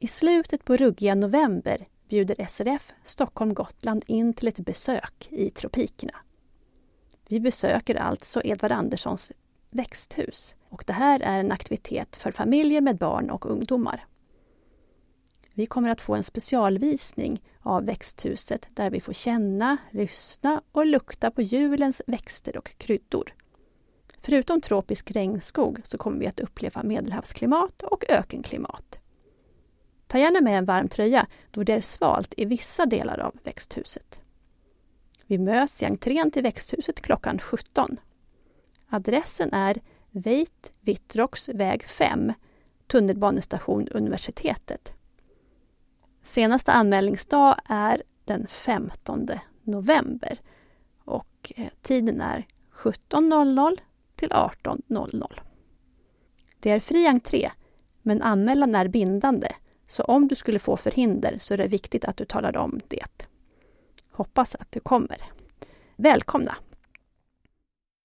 I slutet på ruggiga november bjuder SRF Stockholm Gotland in till ett besök i tropikerna. Vi besöker alltså Edvard Anderssons växthus och det här är en aktivitet för familjer med barn och ungdomar. Vi kommer att få en specialvisning av växthuset där vi får känna, lyssna och lukta på julens växter och kryddor. Förutom tropisk regnskog så kommer vi att uppleva medelhavsklimat och ökenklimat. Ta gärna med en varm tröja då det är svalt i vissa delar av växthuset. Vi möts i entrén till växthuset klockan 17. Adressen är Veit Vittrox väg 5, tunnelbanestation Universitetet. Senaste anmälningsdag är den 15 november och eh, tiden är 17.00 till 18.00. Det är fri entré, men anmälan är bindande, så om du skulle få förhinder så är det viktigt att du talar om det. Hoppas att du kommer. Välkomna!